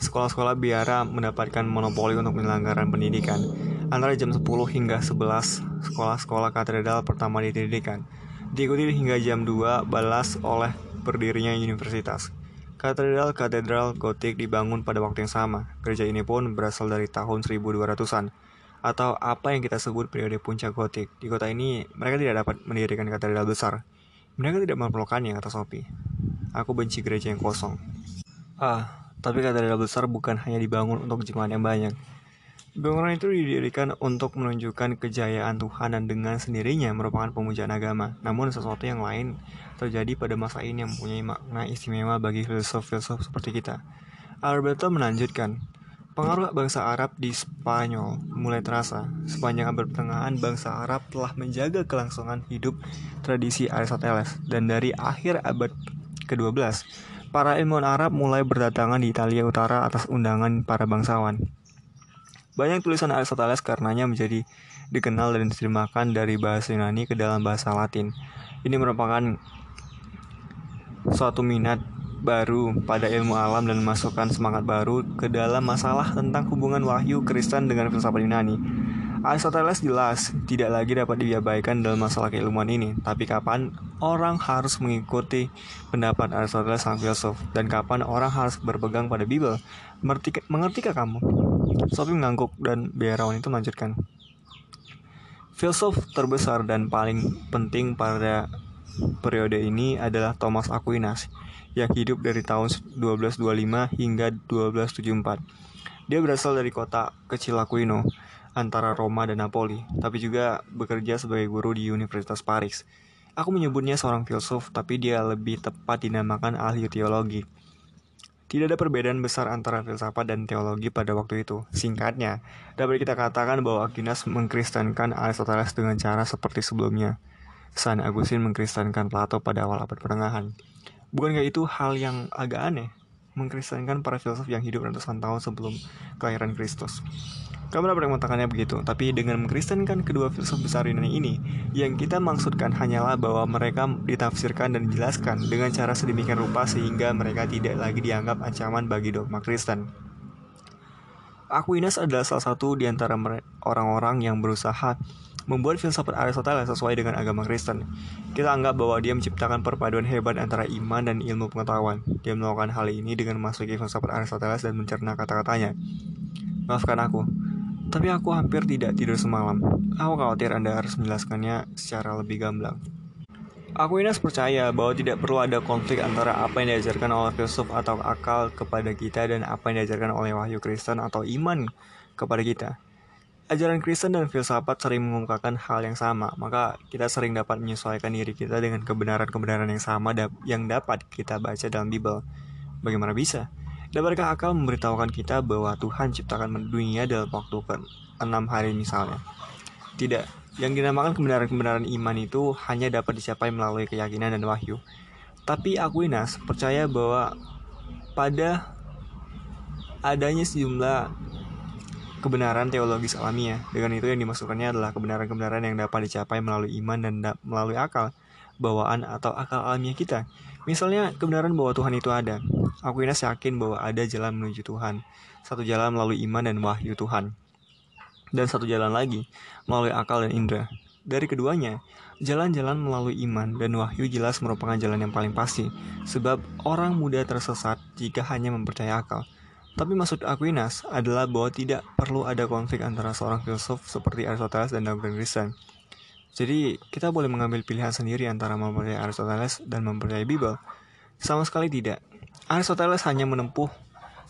Sekolah-sekolah biara mendapatkan monopoli untuk penyelenggaraan pendidikan. Antara jam 10 hingga 11, sekolah-sekolah katedral pertama didirikan. Diikuti hingga jam 2 balas oleh berdirinya universitas. Katedral-katedral gotik dibangun pada waktu yang sama. Gereja ini pun berasal dari tahun 1200-an atau apa yang kita sebut periode puncak gotik. Di kota ini, mereka tidak dapat mendirikan katedral besar. Mereka tidak memerlukannya, kata Sophie. Aku benci gereja yang kosong. Ah, tapi katedral besar bukan hanya dibangun untuk jemaat yang banyak. Bangunan itu didirikan untuk menunjukkan kejayaan Tuhan dan dengan sendirinya merupakan pemujaan agama. Namun sesuatu yang lain terjadi pada masa ini yang mempunyai makna istimewa bagi filsuf-filsuf seperti kita. Alberto melanjutkan, pengaruh bangsa Arab di Spanyol mulai terasa. Sepanjang abad pertengahan, bangsa Arab telah menjaga kelangsungan hidup tradisi Aristoteles. Dan dari akhir abad ke-12, para ilmuwan Arab mulai berdatangan di Italia Utara atas undangan para bangsawan. Banyak tulisan Aristoteles karenanya menjadi dikenal dan diterjemahkan dari bahasa Yunani ke dalam bahasa Latin. Ini merupakan suatu minat baru pada ilmu alam dan memasukkan semangat baru ke dalam masalah tentang hubungan wahyu Kristen dengan filsafat Yunani. Aristoteles jelas tidak lagi dapat diabaikan dalam masalah keilmuan ini, tapi kapan orang harus mengikuti pendapat Aristoteles sang filsuf dan kapan orang harus berpegang pada Bible? Mengertikah kamu? Sophie mengangguk dan biarawan itu melanjutkan. Filsuf terbesar dan paling penting pada periode ini adalah Thomas Aquinas yang hidup dari tahun 1225 hingga 1274. Dia berasal dari kota kecil Aquino antara Roma dan Napoli, tapi juga bekerja sebagai guru di Universitas Paris. Aku menyebutnya seorang filsuf, tapi dia lebih tepat dinamakan ahli teologi. Tidak ada perbedaan besar antara filsafat dan teologi pada waktu itu. Singkatnya, dapat kita katakan bahwa Aquinas mengkristenkan Aristoteles dengan cara seperti sebelumnya. San Agustin mengkristenkan Plato pada awal abad pertengahan. Bukankah itu hal yang agak aneh? Mengkristenkan para filsuf yang hidup ratusan tahun sebelum kelahiran Kristus. Kamu dapat mengatakannya begitu, tapi dengan mengkristenkan kedua filsuf besar ini ini, yang kita maksudkan hanyalah bahwa mereka ditafsirkan dan dijelaskan dengan cara sedemikian rupa sehingga mereka tidak lagi dianggap ancaman bagi dogma Kristen. Aquinas adalah salah satu di antara orang-orang yang berusaha membuat filsafat Aristoteles sesuai dengan agama Kristen. Kita anggap bahwa dia menciptakan perpaduan hebat antara iman dan ilmu pengetahuan. Dia melakukan hal ini dengan memasuki filsafat Aristoteles dan mencerna kata-katanya. Maafkan aku, tapi aku hampir tidak tidur semalam. Aku khawatir Anda harus menjelaskannya secara lebih gamblang. Aku ini percaya bahwa tidak perlu ada konflik antara apa yang diajarkan oleh filsuf atau akal kepada kita dan apa yang diajarkan oleh wahyu Kristen atau iman kepada kita. Ajaran Kristen dan filsafat sering mengungkapkan hal yang sama, maka kita sering dapat menyesuaikan diri kita dengan kebenaran-kebenaran yang sama yang dapat kita baca dalam Bible. Bagaimana bisa? Dapatkah akal memberitahukan kita bahwa Tuhan ciptakan dunia dalam waktu ke enam hari misalnya? Tidak. Yang dinamakan kebenaran-kebenaran iman itu hanya dapat dicapai melalui keyakinan dan wahyu. Tapi Aquinas percaya bahwa pada adanya sejumlah kebenaran teologis alamiah. Dengan itu yang dimasukkannya adalah kebenaran-kebenaran yang dapat dicapai melalui iman dan melalui akal, bawaan atau akal alamiah kita. Misalnya kebenaran bahwa Tuhan itu ada. Aquinas yakin bahwa ada jalan menuju Tuhan. Satu jalan melalui iman dan wahyu Tuhan. Dan satu jalan lagi melalui akal dan indera. Dari keduanya, jalan-jalan melalui iman dan wahyu jelas merupakan jalan yang paling pasti, sebab orang mudah tersesat jika hanya mempercayai akal. Tapi maksud Aquinas adalah bahwa tidak perlu ada konflik antara seorang filsuf seperti Aristoteles dan dogma Kristen. Jadi, kita boleh mengambil pilihan sendiri antara mempercayai Aristoteles dan mempercayai Bible. Sama sekali tidak. Aristoteles hanya menempuh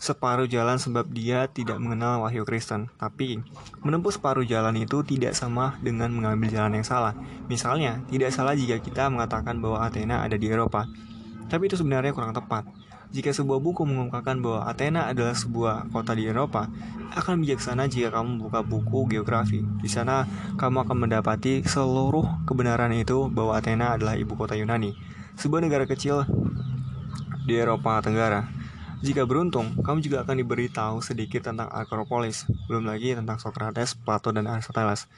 separuh jalan sebab dia tidak mengenal wahyu Kristen. Tapi, menempuh separuh jalan itu tidak sama dengan mengambil jalan yang salah. Misalnya, tidak salah jika kita mengatakan bahwa Athena ada di Eropa. Tapi itu sebenarnya kurang tepat. Jika sebuah buku mengungkapkan bahwa Athena adalah sebuah kota di Eropa, akan bijaksana jika kamu membuka buku geografi. Di sana, kamu akan mendapati seluruh kebenaran itu bahwa Athena adalah ibu kota Yunani, sebuah negara kecil di Eropa Tenggara. Jika beruntung, kamu juga akan diberitahu sedikit tentang Akropolis, belum lagi tentang Socrates, Plato, dan Aristoteles.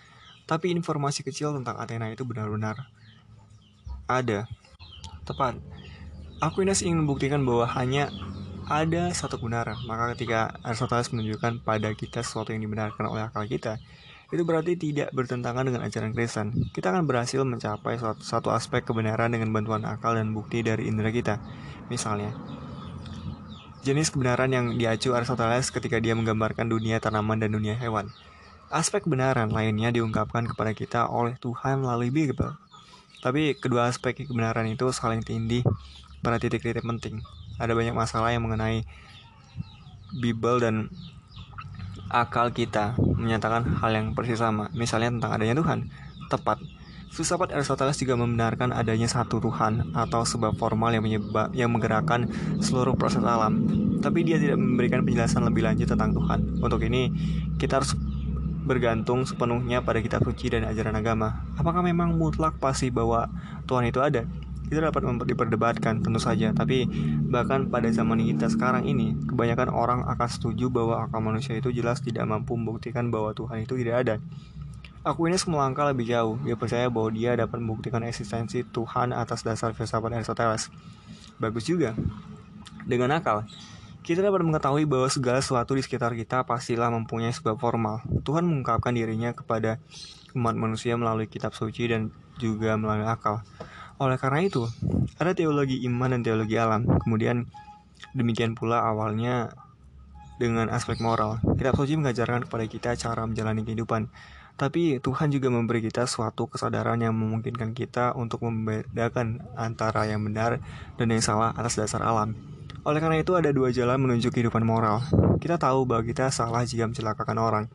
Tapi informasi kecil tentang Athena itu benar-benar ada. Tepat, Aquinas ingin membuktikan bahwa hanya ada satu kebenaran. Maka ketika Aristoteles menunjukkan pada kita sesuatu yang dibenarkan oleh akal kita, itu berarti tidak bertentangan dengan ajaran Kristen. Kita akan berhasil mencapai satu aspek kebenaran dengan bantuan akal dan bukti dari indera kita. Misalnya, jenis kebenaran yang diacu Aristoteles ketika dia menggambarkan dunia tanaman dan dunia hewan. Aspek kebenaran lainnya diungkapkan kepada kita oleh Tuhan melalui Bible. Tapi kedua aspek kebenaran itu saling tindih pada titik-titik penting. Ada banyak masalah yang mengenai Bible dan akal kita menyatakan hal yang persis sama. Misalnya tentang adanya Tuhan. Tepat. Filsafat Aristoteles juga membenarkan adanya satu Tuhan atau sebab formal yang menyebab yang menggerakkan seluruh proses alam. Tapi dia tidak memberikan penjelasan lebih lanjut tentang Tuhan. Untuk ini, kita harus bergantung sepenuhnya pada kitab suci dan ajaran agama. Apakah memang mutlak pasti bahwa Tuhan itu ada? Itu dapat diperdebatkan tentu saja tapi bahkan pada zaman kita sekarang ini kebanyakan orang akan setuju bahwa akal manusia itu jelas tidak mampu membuktikan bahwa Tuhan itu tidak ada Aku ini melangkah lebih jauh. Dia percaya bahwa dia dapat membuktikan eksistensi Tuhan atas dasar filsafat Aristoteles. Bagus juga. Dengan akal, kita dapat mengetahui bahwa segala sesuatu di sekitar kita pastilah mempunyai sebab formal. Tuhan mengungkapkan dirinya kepada umat manusia melalui kitab suci dan juga melalui akal. Oleh karena itu, ada teologi iman dan teologi alam. Kemudian demikian pula awalnya dengan aspek moral. Kitab suci mengajarkan kepada kita cara menjalani kehidupan. Tapi Tuhan juga memberi kita suatu kesadaran yang memungkinkan kita untuk membedakan antara yang benar dan yang salah atas dasar alam. Oleh karena itu ada dua jalan menuju kehidupan moral. Kita tahu bahwa kita salah jika mencelakakan orang.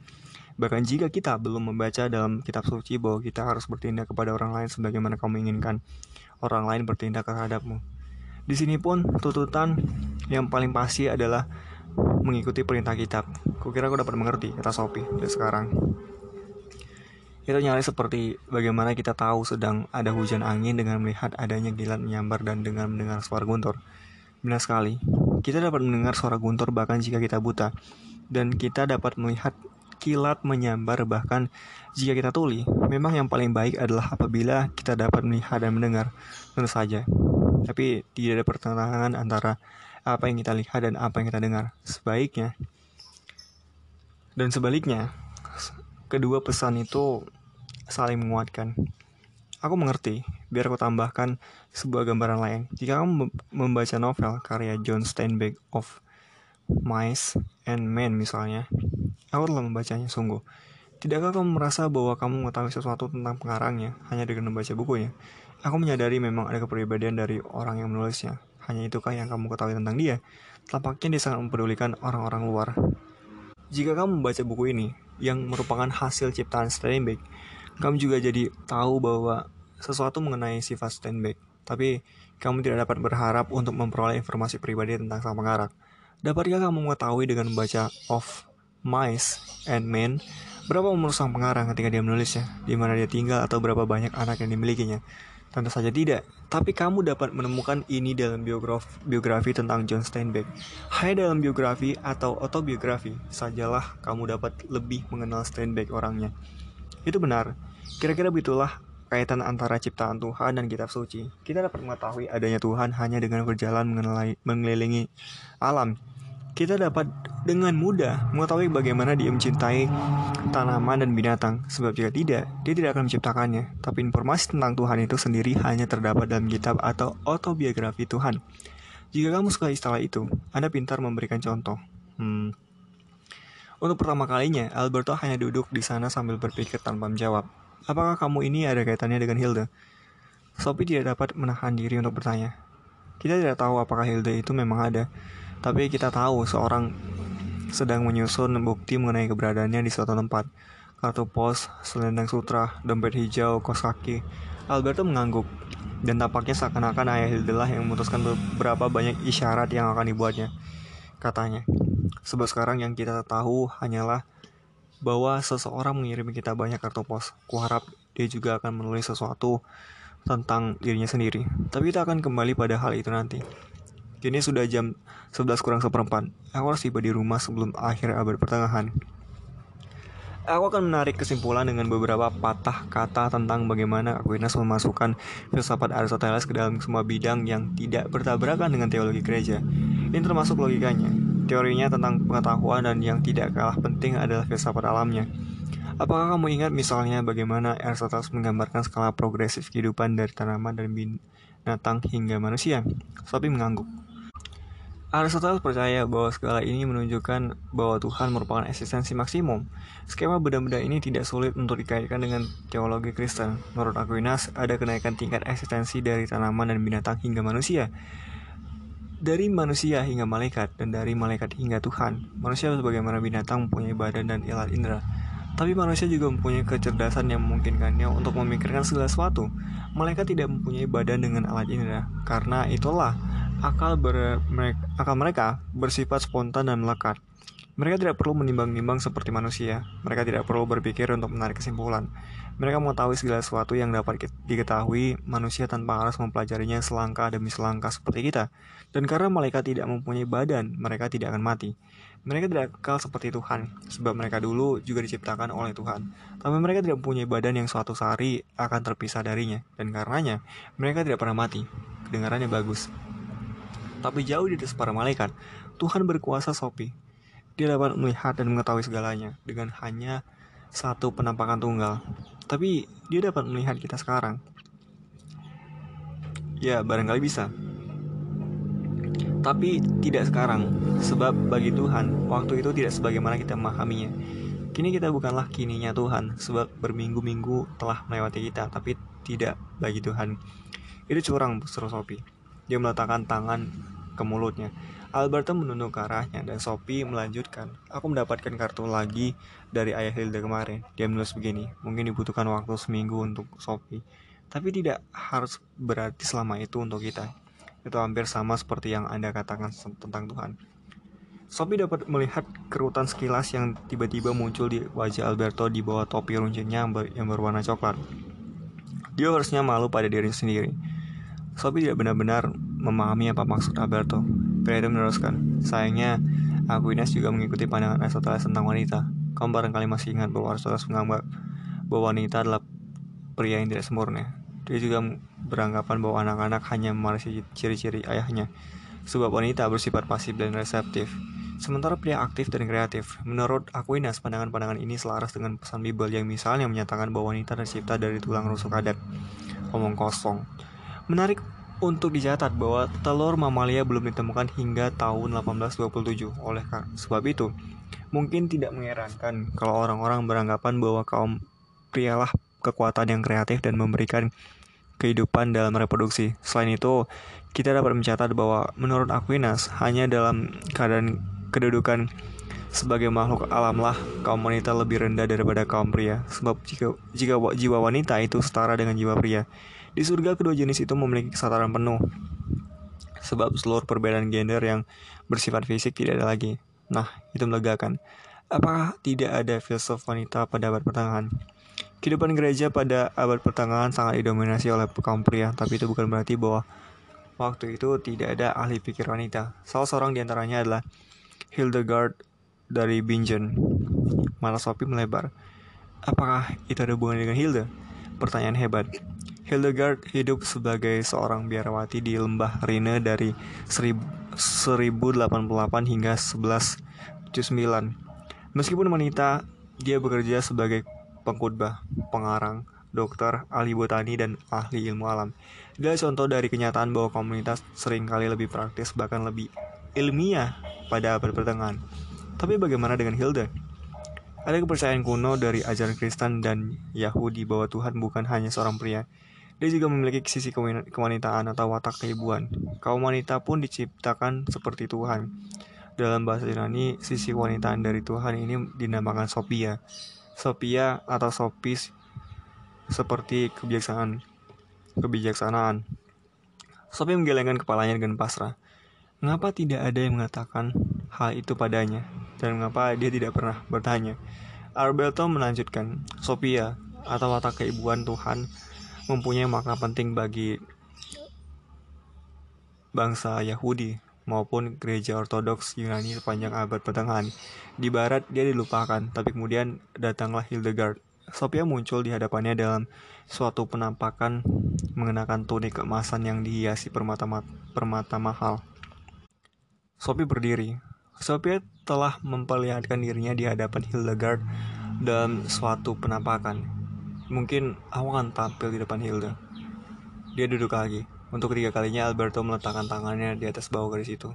Bahkan jika kita belum membaca dalam kitab suci bahwa kita harus bertindak kepada orang lain sebagaimana kamu inginkan orang lain bertindak terhadapmu. Di sini pun tuntutan yang paling pasti adalah mengikuti perintah kitab. Kukira aku dapat mengerti, kata Sophie dari sekarang. Itu nyaris seperti bagaimana kita tahu sedang ada hujan angin dengan melihat adanya kilat menyambar dan dengan mendengar suara guntur. Benar sekali, kita dapat mendengar suara guntur bahkan jika kita buta. Dan kita dapat melihat kilat menyambar bahkan jika kita tuli, memang yang paling baik adalah apabila kita dapat melihat dan mendengar, tentu saja. Tapi tidak ada pertentangan antara apa yang kita lihat dan apa yang kita dengar. Sebaiknya dan sebaliknya, kedua pesan itu saling menguatkan. Aku mengerti, biar aku tambahkan sebuah gambaran lain. Jika kamu membaca novel karya John Steinbeck of Mice and Men misalnya, Aku telah membacanya sungguh. Tidakkah kamu merasa bahwa kamu mengetahui sesuatu tentang pengarangnya hanya dengan membaca bukunya? Aku menyadari memang ada kepribadian dari orang yang menulisnya. Hanya itukah yang kamu ketahui tentang dia? Tampaknya dia sangat mempedulikan orang-orang luar. Jika kamu membaca buku ini, yang merupakan hasil ciptaan Steinbeck, kamu juga jadi tahu bahwa sesuatu mengenai sifat Steinbeck, tapi kamu tidak dapat berharap untuk memperoleh informasi pribadi tentang sang pengarang. Dapatkah kamu mengetahui dengan membaca Of Mice and Men berapa umur sang pengarang ketika dia menulisnya, di mana dia tinggal atau berapa banyak anak yang dimilikinya? Tentu saja tidak, tapi kamu dapat menemukan ini dalam biografi, biografi tentang John Steinbeck. Hanya dalam biografi atau autobiografi sajalah kamu dapat lebih mengenal Steinbeck orangnya. Itu benar. Kira-kira begitulah kaitan antara ciptaan Tuhan dan kitab suci. Kita dapat mengetahui adanya Tuhan hanya dengan berjalan mengelilingi alam kita dapat dengan mudah mengetahui bagaimana dia mencintai tanaman dan binatang, sebab jika tidak, dia tidak akan menciptakannya. Tapi informasi tentang Tuhan itu sendiri hanya terdapat dalam kitab atau autobiografi Tuhan. Jika kamu suka istilah itu, Anda pintar memberikan contoh. Hmm. Untuk pertama kalinya, Alberto hanya duduk di sana sambil berpikir tanpa menjawab. Apakah kamu ini ada kaitannya dengan Hilda? Sophie tidak dapat menahan diri untuk bertanya. Kita tidak tahu apakah Hilda itu memang ada, tapi kita tahu seorang sedang menyusun bukti mengenai keberadaannya di suatu tempat. Kartu pos, selendang sutra, dompet hijau, kos kaki. Alberto mengangguk, dan tampaknya seakan-akan ayah Hildelah yang memutuskan beberapa banyak isyarat yang akan dibuatnya. Katanya, sebab sekarang yang kita tahu hanyalah bahwa seseorang mengirim kita banyak kartu pos. Kuharap dia juga akan menulis sesuatu tentang dirinya sendiri. Tapi kita akan kembali pada hal itu nanti. Kini sudah jam 11 kurang seperempat. Aku harus tiba di rumah sebelum akhir abad pertengahan. Aku akan menarik kesimpulan dengan beberapa patah kata tentang bagaimana Aquinas memasukkan filsafat Aristoteles ke dalam semua bidang yang tidak bertabrakan dengan teologi gereja. Ini termasuk logikanya, teorinya tentang pengetahuan dan yang tidak kalah penting adalah filsafat alamnya. Apakah kamu ingat misalnya bagaimana Aristoteles menggambarkan skala progresif kehidupan dari tanaman dan binatang hingga manusia? Sophie mengangguk. Aristoteles percaya bahwa segala ini menunjukkan bahwa Tuhan merupakan eksistensi maksimum. Skema benda-benda ini tidak sulit untuk dikaitkan dengan teologi Kristen. Menurut Aquinas, ada kenaikan tingkat eksistensi dari tanaman dan binatang hingga manusia. Dari manusia hingga malaikat, dan dari malaikat hingga Tuhan. Manusia sebagaimana binatang mempunyai badan dan ilat indera. Tapi manusia juga mempunyai kecerdasan yang memungkinkannya untuk memikirkan segala sesuatu. Malaikat tidak mempunyai badan dengan alat indera. Karena itulah akal, ber, mereka, akal mereka bersifat spontan dan melekat. Mereka tidak perlu menimbang-nimbang seperti manusia. Mereka tidak perlu berpikir untuk menarik kesimpulan. Mereka mengetahui segala sesuatu yang dapat diketahui manusia tanpa harus mempelajarinya selangkah demi selangkah seperti kita. Dan karena malaikat tidak mempunyai badan, mereka tidak akan mati. Mereka tidak kekal seperti Tuhan, sebab mereka dulu juga diciptakan oleh Tuhan. Tapi mereka tidak mempunyai badan yang suatu hari akan terpisah darinya, dan karenanya mereka tidak pernah mati. Kedengarannya bagus. Tapi jauh di atas para malaikat, Tuhan berkuasa Sopi. Dia dapat melihat dan mengetahui segalanya dengan hanya satu penampakan tunggal. Tapi dia dapat melihat kita sekarang. Ya, barangkali bisa. Tapi tidak sekarang, sebab bagi Tuhan, waktu itu tidak sebagaimana kita memahaminya. Kini kita bukanlah kininya Tuhan, sebab berminggu-minggu telah melewati kita, tapi tidak bagi Tuhan. Itu curang, seru Sophie. Dia meletakkan tangan ke mulutnya. Alberto menunduk ke arahnya dan Sophie melanjutkan. Aku mendapatkan kartu lagi dari ayah Hilda kemarin. Dia menulis begini, mungkin dibutuhkan waktu seminggu untuk Sophie. Tapi tidak harus berarti selama itu untuk kita. Itu hampir sama seperti yang Anda katakan tentang Tuhan. Sophie dapat melihat kerutan sekilas yang tiba-tiba muncul di wajah Alberto di bawah topi runcingnya yang, ber yang berwarna coklat. Dia harusnya malu pada dirinya sendiri. Sophie tidak benar-benar memahami apa maksud Alberto. Itu meneruskan, sayangnya Aquinas juga mengikuti pandangan Aristoteles tentang wanita. Kamu barangkali masih ingat bahwa Aristoteles menganggap bahwa wanita adalah pria yang tidak sempurna. Dia juga beranggapan bahwa anak-anak hanya memarisi ciri-ciri ayahnya, sebab wanita bersifat pasif dan reseptif. Sementara pria aktif dan kreatif, menurut Aquinas, pandangan-pandangan ini selaras dengan pesan Bible yang misalnya menyatakan bahwa wanita tercipta dari tulang rusuk adat. Omong kosong. Menarik untuk dicatat bahwa telur mamalia belum ditemukan hingga tahun 1827. Oleh sebab itu, mungkin tidak mengherankan kalau orang-orang beranggapan bahwa kaum prialah kekuatan yang kreatif dan memberikan kehidupan dalam reproduksi. Selain itu, kita dapat mencatat bahwa menurut Aquinas, hanya dalam keadaan kedudukan Sebagai makhluk alamlah, kaum wanita lebih rendah daripada kaum pria. Sebab jika, jika jiwa wanita itu setara dengan jiwa pria, di surga kedua jenis itu memiliki kesetaraan penuh. Sebab seluruh perbedaan gender yang bersifat fisik tidak ada lagi. Nah, itu melegakan. Apakah tidak ada filsuf wanita pada abad pertengahan? Kehidupan gereja pada abad pertengahan sangat didominasi oleh kaum pria, tapi itu bukan berarti bahwa waktu itu tidak ada ahli pikir wanita. Salah seorang di antaranya adalah Hildegard dari Bingen. Mata Sophie melebar. Apakah itu ada hubungan dengan Hilda? Pertanyaan hebat. Hildegard hidup sebagai seorang biarawati di lembah Rhine dari 1088 hingga 1179. Meskipun wanita, dia bekerja sebagai pengkhotbah, pengarang, dokter, ahli botani, dan ahli ilmu alam. Dia contoh dari kenyataan bahwa komunitas sering kali lebih praktis bahkan lebih ilmiah pada abad pertengahan. Tapi bagaimana dengan Hilda? Ada kepercayaan kuno dari ajaran Kristen dan Yahudi bahwa Tuhan bukan hanya seorang pria. Dia juga memiliki sisi kewanitaan atau watak keibuan. Kaum wanita pun diciptakan seperti Tuhan. Dalam bahasa Yunani, sisi kewanitaan dari Tuhan ini dinamakan Sophia. Sophia atau Sophis seperti kebijaksanaan. Kebijaksanaan. Sophia menggelengkan kepalanya dengan pasrah. Mengapa tidak ada yang mengatakan hal itu padanya? dan mengapa dia tidak pernah bertanya. Alberto melanjutkan, Sophia atau watak keibuan Tuhan mempunyai makna penting bagi bangsa Yahudi maupun gereja Ortodoks Yunani sepanjang abad pertengahan. Di barat dia dilupakan, tapi kemudian datanglah Hildegard. Sophia muncul di hadapannya dalam suatu penampakan mengenakan tunik keemasan yang dihiasi permata, permata mahal. Sophie berdiri, Sophia telah memperlihatkan dirinya di hadapan Hildegard dalam suatu penampakan. Mungkin aku akan tampil di depan Hilda. Dia duduk lagi. Untuk ketiga kalinya Alberto meletakkan tangannya di atas bawah garis itu.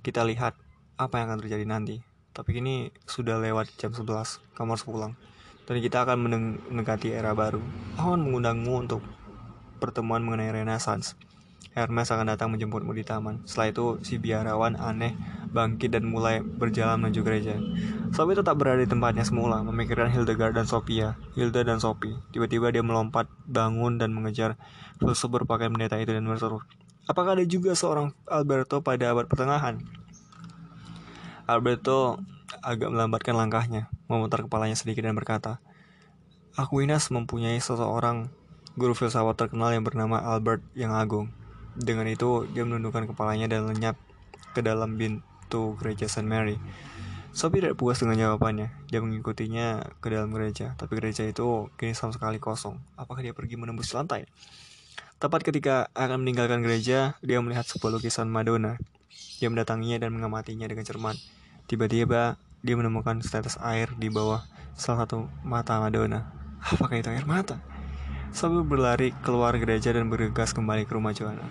Kita lihat apa yang akan terjadi nanti. Tapi ini sudah lewat jam 11, kamu harus pulang. Dan kita akan mendekati era baru. Aku akan mengundangmu untuk pertemuan mengenai Renaissance. Hermes akan datang menjemputmu di taman. Setelah itu, si biarawan aneh bangkit dan mulai berjalan menuju gereja. Sophie tetap berada di tempatnya semula, memikirkan Hildegard dan Sophia, Hilda dan Sophie. Tiba-tiba dia melompat, bangun dan mengejar filsuf berpakaian pendeta itu dan berseru. Apakah ada juga seorang Alberto pada abad pertengahan? Alberto agak melambatkan langkahnya, memutar kepalanya sedikit dan berkata, Aquinas mempunyai seseorang guru filsafat terkenal yang bernama Albert yang agung. Dengan itu, dia menundukkan kepalanya dan lenyap ke dalam pintu gereja St. Mary. Sophie tidak puas dengan jawabannya. Dia mengikutinya ke dalam gereja, tapi gereja itu kini sama sekali kosong. Apakah dia pergi menembus lantai? Tepat ketika akan meninggalkan gereja, dia melihat sebuah lukisan Madonna. Dia mendatanginya dan mengamatinya dengan cermat. Tiba-tiba, dia menemukan setetes air di bawah salah satu mata Madonna. Apakah itu air mata? Sophie berlari keluar gereja dan bergegas kembali ke rumah Joanna.